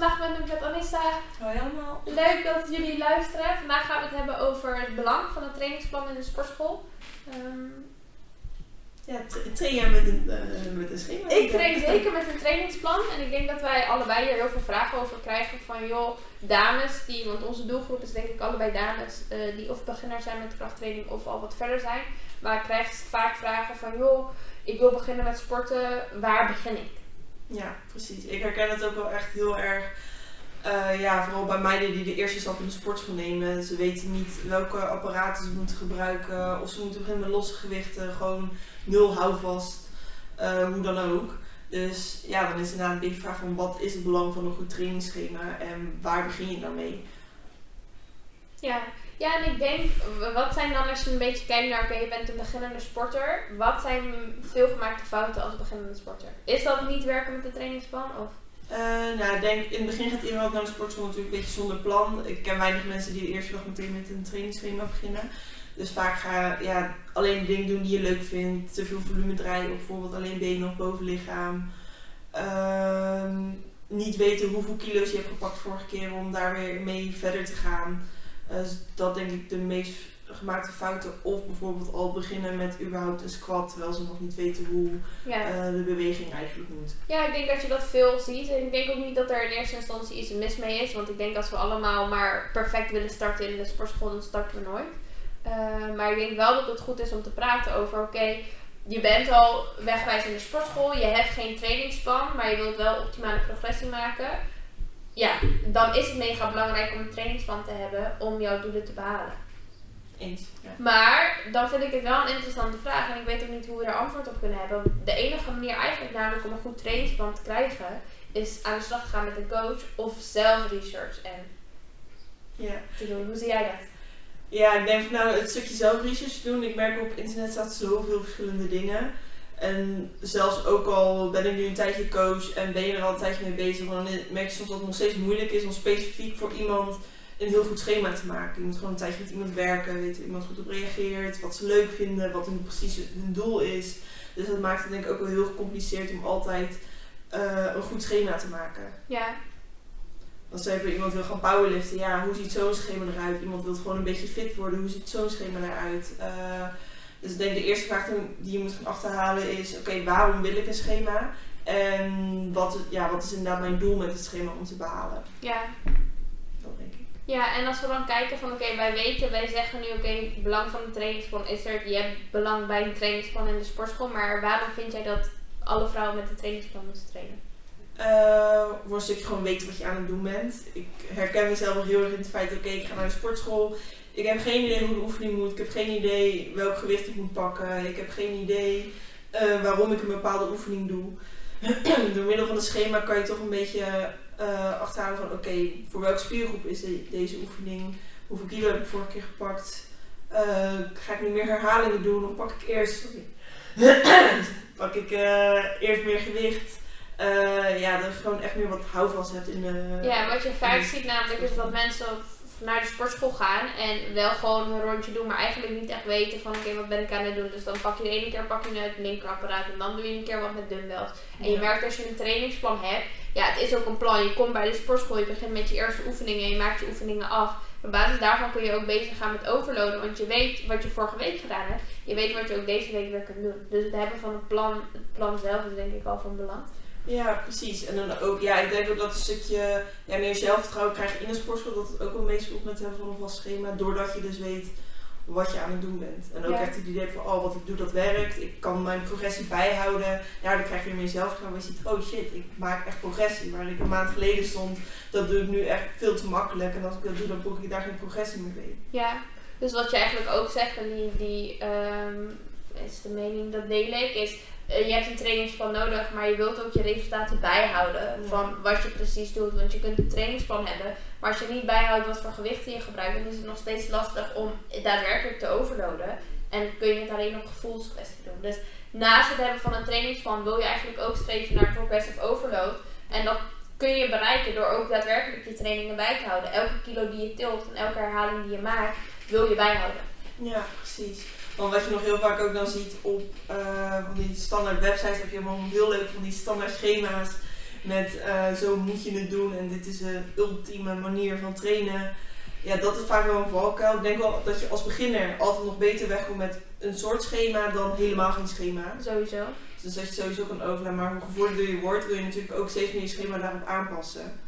Vandaag ben ik met Anissa. Hoi allemaal. Leuk dat jullie luisteren. Vandaag gaan we het hebben over het belang van een trainingsplan in de sportschool. Ehm, Ja, tra- train jij met een, eh, met een schema? ik train zeker met een trainingsplan. En ik denk dat wij allebei hier heel veel vragen over krijgen. Van joh, dames die, want onze doelgroep is denk ik allebei dames eh, die of beginner zijn met krachttraining of al wat verder zijn. Maar ik krijg vaak vragen van joh, ik wil beginnen met sporten, waar begin ik? Ja, precies. Ik herken het ook wel echt heel erg. eh, ja, vooral bij meiden die de eerste stap in de sportschool nemen. Ze weten niet welke apparaten ze moeten gebruiken. Of ze moeten beginnen met losse gewichten. Gewoon nul houvast. eh, hoe dan ook. Dus ja, dan is inderdaad een beetje vraag van wat is het belang van een goed trainingsschema en waar begin je daarmee? Ja. Ja, en ik denk, wat zijn dan als je een beetje kijkt naar, oké, je bent een beginnende sporter. Wat zijn veelgemaakte fouten als beginnende sporter? Is dat niet werken met de trainingsplan? Of? Eh, nou, ik denk in het begin gaat iemand naar de sportschool natuurlijk een beetje zonder plan. Ik ken weinig mensen die de eerste dag meteen met een trainingsschema beginnen. Dus vaak ga je ja, alleen dingen doen die je leuk vindt. Te veel volume draaien, bijvoorbeeld alleen benen of bovenlichaam. Ehm, niet weten hoeveel kilo's je hebt gepakt vorige keer om daar weer mee verder te gaan. Eh, dus dat denk ik de meest gemaakte fouten. Of bijvoorbeeld al beginnen met überhaupt een squat, terwijl ze nog niet weten hoe Ja. eh, de beweging eigenlijk moet. ja, ik denk dat je dat veel ziet. En ik denk ook niet dat er in eerste instantie iets mis mee is. Want ik denk als we allemaal maar perfect willen starten in de sportschool, dan starten we nooit. Eh, maar ik denk wel dat het goed is om te praten over, oké, je bent al wegwijs in de sportschool, je hebt geen trainingsplan, maar je wilt wel optimale progressie maken. Ja, dan is het mega belangrijk om een trainingsplan te hebben om jouw doelen te behalen. Eens. Ja. Maar dan vind ik het wel een interessante vraag en ik weet ook niet hoe we daar antwoord op kunnen hebben. De enige manier eigenlijk namelijk om een goed trainingsplan te krijgen is aan de slag te gaan met een coach of zelf research en Ja. te doen. Hoe zie jij dat? Ja, ik denk van nou het stukje zelfresearch doen. Ik merk op internet staat zoveel verschillende dingen. En zelfs ook al ben ik nu een tijdje coach en ben je er al een tijdje mee bezig, dan merk je soms dat het nog steeds moeilijk is om specifiek voor iemand een heel goed schema te maken. Je moet gewoon een tijdje met iemand werken, weten hoe iemand goed op reageert, wat ze leuk vinden, wat hun precies hun doel is. Dus dat maakt het denk ik ook wel heel gecompliceerd om altijd eh, een goed schema te maken. Ja, Als even iemand wil gaan powerliften, ja, hoe ziet zo'n schema eruit? Iemand wil gewoon een beetje fit worden, hoe ziet zo'n schema eruit? Eh, dus ik denk de eerste vraag die je moet gaan achterhalen is, oké, waarom wil ik een schema? En wat, ja, wat is inderdaad mijn doel met het schema om te behalen? ja. Dat denk ik. Ja, en als we dan kijken van oké, wij weten, wij zeggen nu oké, het belang van een trainingsplan is er. Je hebt belang bij een trainingsplan in de sportschool, maar waarom vind jij dat alle vrouwen met een trainingsplan moeten trainen? Eh, voor een stukje gewoon weten wat je aan het doen bent. Ik herken mezelf heel erg in het feit, oké, ik ga naar de sportschool. Ik heb geen idee hoe de oefening moet. Ik heb geen idee welk gewicht ik moet pakken. Ik heb geen idee eh, waarom ik een bepaalde oefening doe. Door middel van het schema kan je toch een beetje eh, achterhalen van, oké, voor welke spiergroep is de- deze oefening? Hoeveel kilo heb ik vorige keer gepakt? Eh, ga ik nu meer herhalingen doen of pak ik eerst, sorry. pak ik eerst meer gewicht? Ja, dat je gewoon echt meer wat houvast hebt in de... Ja, wat je vaak ziet namelijk is dat mensen naar de sportschool gaan en wel gewoon hun rondje doen, maar eigenlijk niet echt weten van oké, wat ben ik aan het doen. Dus dan pak je de ene keer pak je het linkerapparaat en dan doe je een keer wat met dumbbells. En je merkt als je een trainingsplan hebt, ja, het is ook een plan. Je komt bij de sportschool, je begint met je eerste oefeningen en je maakt je oefeningen af. Op basis daarvan kun je ook bezig gaan met overloaden, want je weet wat je vorige week gedaan hebt. Je weet wat je ook deze week weer kunt doen. Dus het hebben van een plan, het plan zelf is denk ik al van belang. Ja, precies. En dan ook, ja, ik denk ook dat een stukje ja, meer zelfvertrouwen krijg je in de sportschool, dat het ook wel meespeelt met hebben van een vast schema, doordat je dus weet wat je aan het doen bent. En ook Ja. echt het idee van, oh, wat ik doe, dat werkt. Ik kan mijn progressie bijhouden. Ja, dan krijg je meer zelfvertrouwen. Je ziet, oh shit, ik maak echt progressie. Waar ik een maand geleden stond, dat doe ik nu echt veel te makkelijk. En als ik dat doe, dan boek ik daar geen progressie meer mee. Ja, dus wat je eigenlijk ook zegt, en die, die ehm, is de mening, dat deel ik, is je hebt een trainingsplan nodig, maar je wilt ook je resultaten bijhouden Ja. van wat je precies doet. Want je kunt een trainingsplan hebben, maar als je niet bijhoudt wat voor gewichten je gebruikt, dan is het nog steeds lastig om daadwerkelijk te overloaden. En kun je het alleen op gevoelskwestie doen. Dus naast het hebben van een trainingsplan wil je eigenlijk ook streven naar progressive overload. En dat kun je bereiken door ook daadwerkelijk je trainingen bij te houden. Elke kilo die je tilt en elke herhaling die je maakt, wil je bijhouden. Ja, precies. Want wat je nog heel vaak ook dan ziet op eh, van die standaard websites, heb je helemaal heel leuk van die standaard schema's. met eh, zo moet je het doen en dit is de ultieme manier van trainen. Ja, dat is vaak wel een valkuil. Ik denk wel dat je als beginner altijd nog beter wegkomt met een soort schema dan helemaal geen schema. Sowieso. Dus dat je sowieso kan overnemen. Maar hoe gevorderder je wordt, wil je natuurlijk ook steeds meer je schema daarop aanpassen.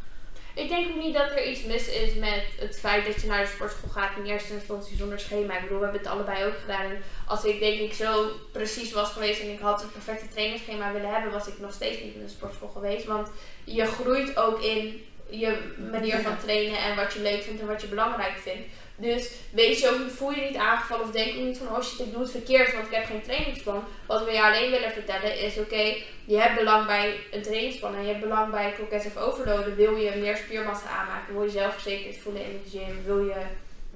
Ik denk ook niet dat er iets mis is met het feit dat je naar de sportschool gaat in eerste instantie zonder schema. Ik bedoel, we hebben het allebei ook gedaan. En als ik denk ik zo precies was geweest en ik had het perfecte trainingsschema willen hebben, was ik nog steeds niet in de sportschool geweest. Want je groeit ook in je manier van trainen en wat je leuk vindt en wat je belangrijk vindt. Dus wees je ook, voel je niet aangevallen of denk ook niet van oh shit, ik doe het verkeerd, want ik heb geen trainingsplan. Wat we je alleen willen vertellen is oké, je hebt belang bij een trainingsplan en je hebt belang bij progressive overloaden. Wil je meer spiermassa aanmaken, wil je zelfverzekerd voelen in de gym, wil je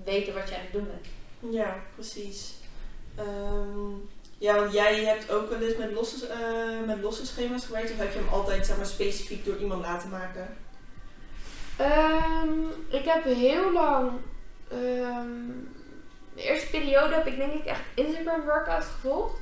weten wat je aan het doen bent. Ja, precies. Ehm, ja, want jij hebt ook wel eens met losse, uh, met losse schema's gewerkt of heb je hem altijd zeg maar, specifiek door iemand laten maken? Um, ik heb heel lang Um, de eerste periode heb ik denk ik echt Instagram workouts gevolgd.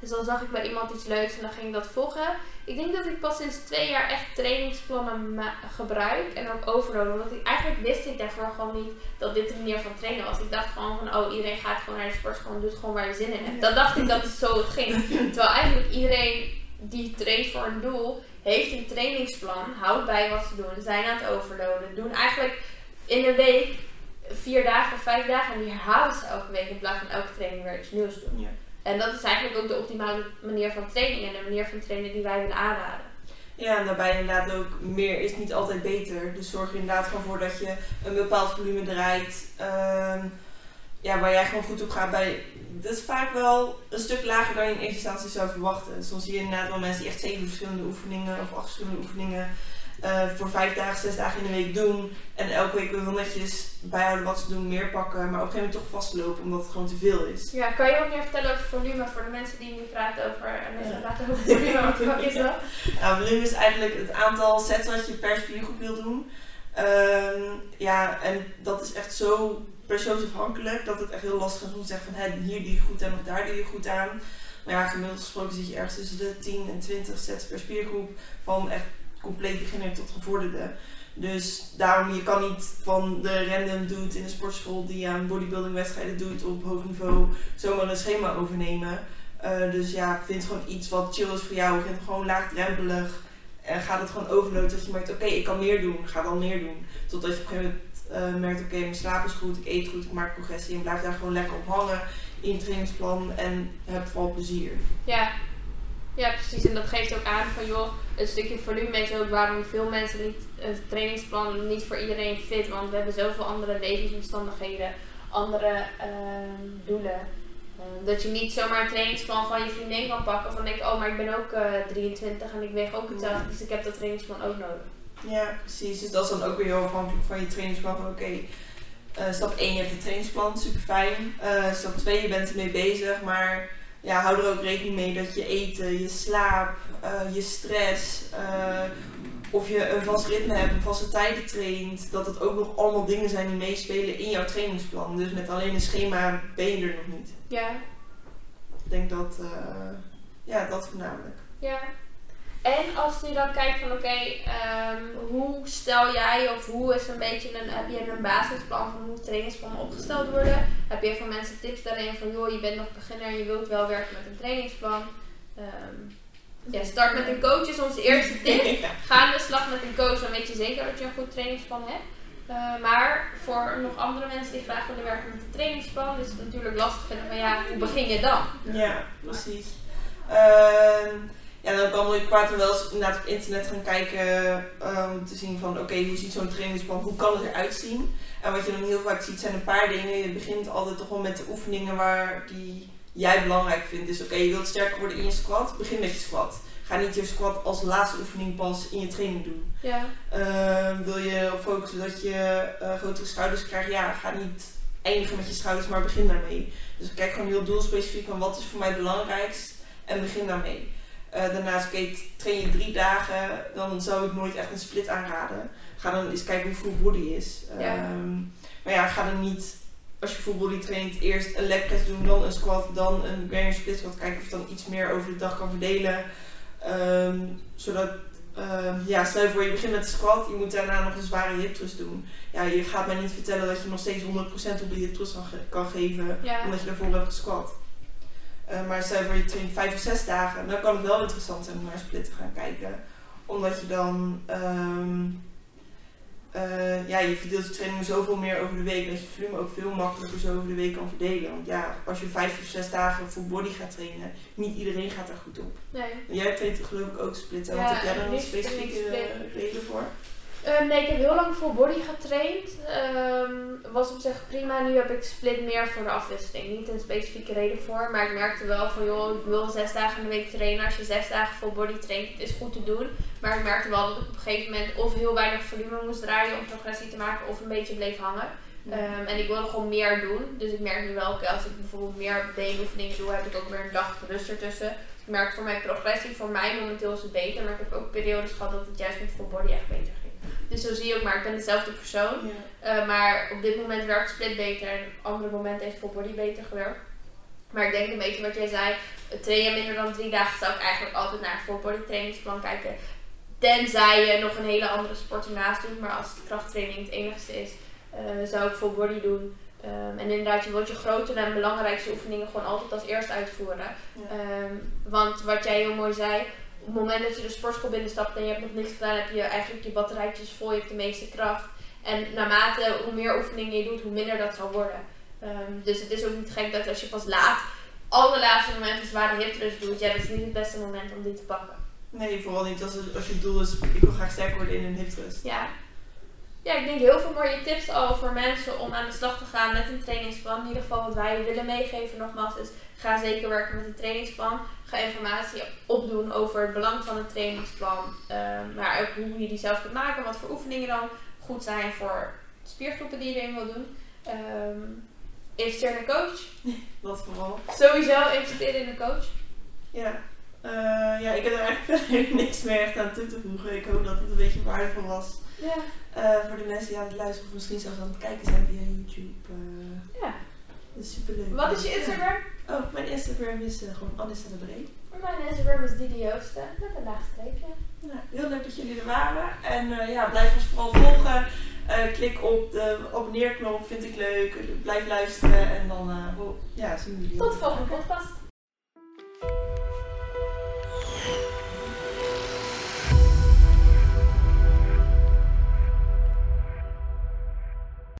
Dus dan zag ik bij iemand iets leuks en dan ging ik dat volgen. Ik denk dat ik pas sinds twee jaar echt trainingsplannen gebruik en ook overloaden. Want ik, eigenlijk wist ik daarvoor gewoon niet dat dit de manier van trainen was. Ik dacht gewoon van, oh iedereen gaat gewoon naar de sportschool en doet gewoon waar je zin in hebt. Dan dacht ik dat het zo ging. Terwijl eigenlijk iedereen die traint voor een doel, heeft een trainingsplan, houdt bij wat ze doen, zijn aan het overloaden. Doen eigenlijk in een week vier dagen of vijf dagen en die herhalen ze elke week in plaats van elke training weer iets nieuws doen. Ja. En dat is eigenlijk ook de optimale manier van training en de manier van trainen die wij willen aanraden. Ja, en daarbij inderdaad ook meer is niet altijd beter. Dus zorg er inderdaad gewoon voor dat je een bepaald volume draait. Ehm, ja, waar jij gewoon goed op gaat bij. Dat is vaak wel een stuk lager dan je in eerste instantie zou verwachten. Soms zie je inderdaad wel mensen die echt zeven verschillende oefeningen of acht verschillende oefeningen uh, voor vijf dagen, zes dagen in de week doen. En elke week wel netjes bijhouden wat ze doen, meer pakken. Maar op een gegeven moment toch vastlopen omdat het gewoon te veel is. Ja, kan je ook meer vertellen over volume voor de mensen die nu praten over, en ja. over volume, wat, wat is dat? Nou, volume is eigenlijk het aantal sets wat je per spiergroep wil doen. Um, ja, en dat is echt zo persoonsafhankelijk dat het echt heel lastig is om te zeggen van hier doe je goed aan of daar doe je goed aan. Maar ja, gemiddeld gesproken zit je ergens tussen de 10 en 20 sets per spiergroep van echt compleet beginner tot gevorderde. Dus daarom, je kan niet van de random dude in de sportschool die aan bodybuilding wedstrijden doet op hoog niveau zomaar een schema overnemen. Uh, dus ja, vind gewoon iets wat chill is voor jou. Vind gewoon laagdrempelig. En ga het gewoon overlopen dat je merkt, oké, ik kan meer doen. Ga dan meer doen. Totdat je op een gegeven moment uh, merkt, oké, mijn slaap is goed, ik eet goed, ik maak progressie. En blijf daar gewoon lekker op hangen in het trainingsplan en heb vooral plezier. Ja, ja, precies. En dat geeft ook aan van joh, een stukje volume is ook waarom veel mensen niet het trainingsplan niet voor iedereen fit. Want we hebben zoveel andere levensomstandigheden, andere uh, doelen. Uh, dat je niet zomaar een trainingsplan van je vriendin kan pakken. Van denk, oh, maar ik ben ook uh, eh, 23 en ik weeg ook hetzelfde. Dus ik heb dat trainingsplan ook nodig. Ja, precies. Dus dat is dan ook weer heel afhankelijk van je trainingsplan. Van oké, okay, uh, stap 1, je hebt het trainingsplan, super fijn. stap 2, je bent ermee bezig, maar ja, hou er ook rekening mee dat je eten, je slaap, je stress, of je een vast ritme hebt, een vaste tijden traint, dat het ook nog allemaal dingen zijn die meespelen in jouw trainingsplan. Dus met alleen een schema ben je er nog niet. Ja. Ik denk dat, uh, ja, dat voornamelijk. Ja. En als je dan kijkt van oké, okay, um, hoe stel jij of hoe is een beetje een, heb je een basisplan van hoe trainingsplannen opgesteld worden? Heb je van mensen tips daarin van joh, je bent nog beginner en je wilt wel werken met een trainingsplan? Um, ja, start met een coach is onze eerste tip. Ga aan de slag met een coach, dan weet je zeker dat je een goed trainingsplan hebt. Uh, maar voor nog andere mensen die graag willen werken met een trainingsplan, is het natuurlijk lastig vinden van ja, hoe begin je dan? Ja, precies. Uh, ja, dan kan ik kwaad wel eens inderdaad op internet gaan kijken um, om te zien van oké, hoe ziet zo'n trainingsplan, hoe kan het eruit zien? En wat je dan heel vaak ziet zijn een paar dingen. Je begint altijd toch wel met de oefeningen waar die jij belangrijk vindt. Dus oké, je wilt sterker worden in je squat, begin met je squat. Ga niet je squat als laatste oefening pas in je training doen. Ja. Uh, wil je op focussen dat je uh, grotere schouders krijgt, ja, ga niet eindigen met je schouders, maar begin daarmee. Dus kijk gewoon heel doelspecifiek van wat is voor mij belangrijkst en begin daarmee. Uh, daarnaast, oké, train je drie dagen, dan zou ik nooit echt een split aanraden. Ga dan eens kijken hoe full body is. Um, maar ja, ga dan niet, als je body traint, eerst een leg press doen, dan een squat, dan een grand split squat. Kijken of je dan iets meer over de dag kan verdelen. Um, zodat ehm, ja, stel je voor je begint met de squat, je moet daarna nog een zware hip thrust doen. Ja, je gaat mij niet vertellen dat je nog steeds 100% op de hip thrust kan, ge- kan geven, Ja. omdat je daarvoor hebt gesquat. Eh, maar stel je voor je traint 5 of 6 dagen, dan kan het wel interessant zijn om naar split te gaan kijken. Omdat je dan, ehm, eh, ja, je verdeelt je trainingen zoveel meer over de week, dat je volume ook veel makkelijker zo over de week kan verdelen. Want ja, als je 5 of 6 dagen full body gaat trainen, niet iedereen gaat daar goed op. Nee. Jij traint geloof ik ook splitten. Ja, want heb jij daar een specifieke reden voor? Ehm, nee, ik heb heel lang full body getraind. Ehm, was op zich prima. Nu heb ik split meer voor de afwisseling. Niet een specifieke reden voor. Maar ik merkte wel van joh, ik wil zes dagen in de week trainen. Als je zes dagen full body traint, het is goed te doen. Maar ik merkte wel dat ik op een gegeven moment of heel weinig volume moest draaien om progressie te maken. Of een beetje bleef hangen. Ehm, en ik wilde gewoon meer doen. Dus ik merk nu wel, als ik bijvoorbeeld meer beenoefeningen doe, heb ik ook weer een dag rust ertussen. Dus ik merk voor mijn progressie, voor mij momenteel is het beter. Maar ik heb ook periodes gehad dat het juist met full body echt beter. Dus zo zie je ook maar, ik ben dezelfde persoon. Ja. Eh, maar op dit moment werkt split beter en op andere momenten heeft full body beter gewerkt. Maar ik denk een beetje wat jij zei, train je minder dan drie dagen zou ik eigenlijk altijd naar een full body trainingsplan kijken. Tenzij je nog een hele andere sport ernaast doet, maar als krachttraining het enigste is, eh, zou ik full body doen. Ehm, en inderdaad, je wilt je grotere en belangrijkste oefeningen gewoon altijd als eerst uitvoeren. Ja. Ehm, want wat jij heel mooi zei, het moment dat je de sportschool binnenstapt en je hebt nog niks gedaan, heb je eigenlijk je batterijtjes vol, je hebt de meeste kracht. En naarmate hoe meer oefeningen je doet, hoe minder dat zal worden. Ehm, dus het is ook niet gek dat als je pas laat, allerlaatste moment een zware hip thrust doet, ja, dat is niet het beste moment om die te pakken. Nee, vooral niet als, het- als je doel is, ik wil graag sterker worden in een hip thrust. Ja. Ja, ik denk heel veel mooie tips al voor mensen om aan de slag te gaan met een trainingsplan. In ieder geval wat wij willen meegeven nogmaals is, ga zeker werken met een trainingsplan. Ga informatie opdoen over het belang van een trainingsplan. Ehm, maar ook hoe je die zelf kunt maken, wat voor oefeningen dan goed zijn voor spiergroepen die je erin wil doen. Ehm investeer in een coach. Dat vooral. Sowieso investeren in een coach. Ja. Eh, ja, ik heb er eigenlijk verder niks meer echt aan toe te voegen. Ik hoop dat het een beetje waardevol was. Ja. Eh, voor de mensen die aan het luisteren of misschien zelfs aan het kijken zijn via YouTube. eh ja. dat is super leuk. Wat is je Instagram? Oh, mijn Instagram is eh, gewoon Anissa de Bree. Mijn Instagram is Didi Joosten met een laag streepje. Nou, heel leuk dat jullie er waren. En ja, blijf ons vooral volgen. Klik op de abonneerknop, vind ik leuk. Blijf luisteren en dan ja, zien we jullie Tot de volgende podcast.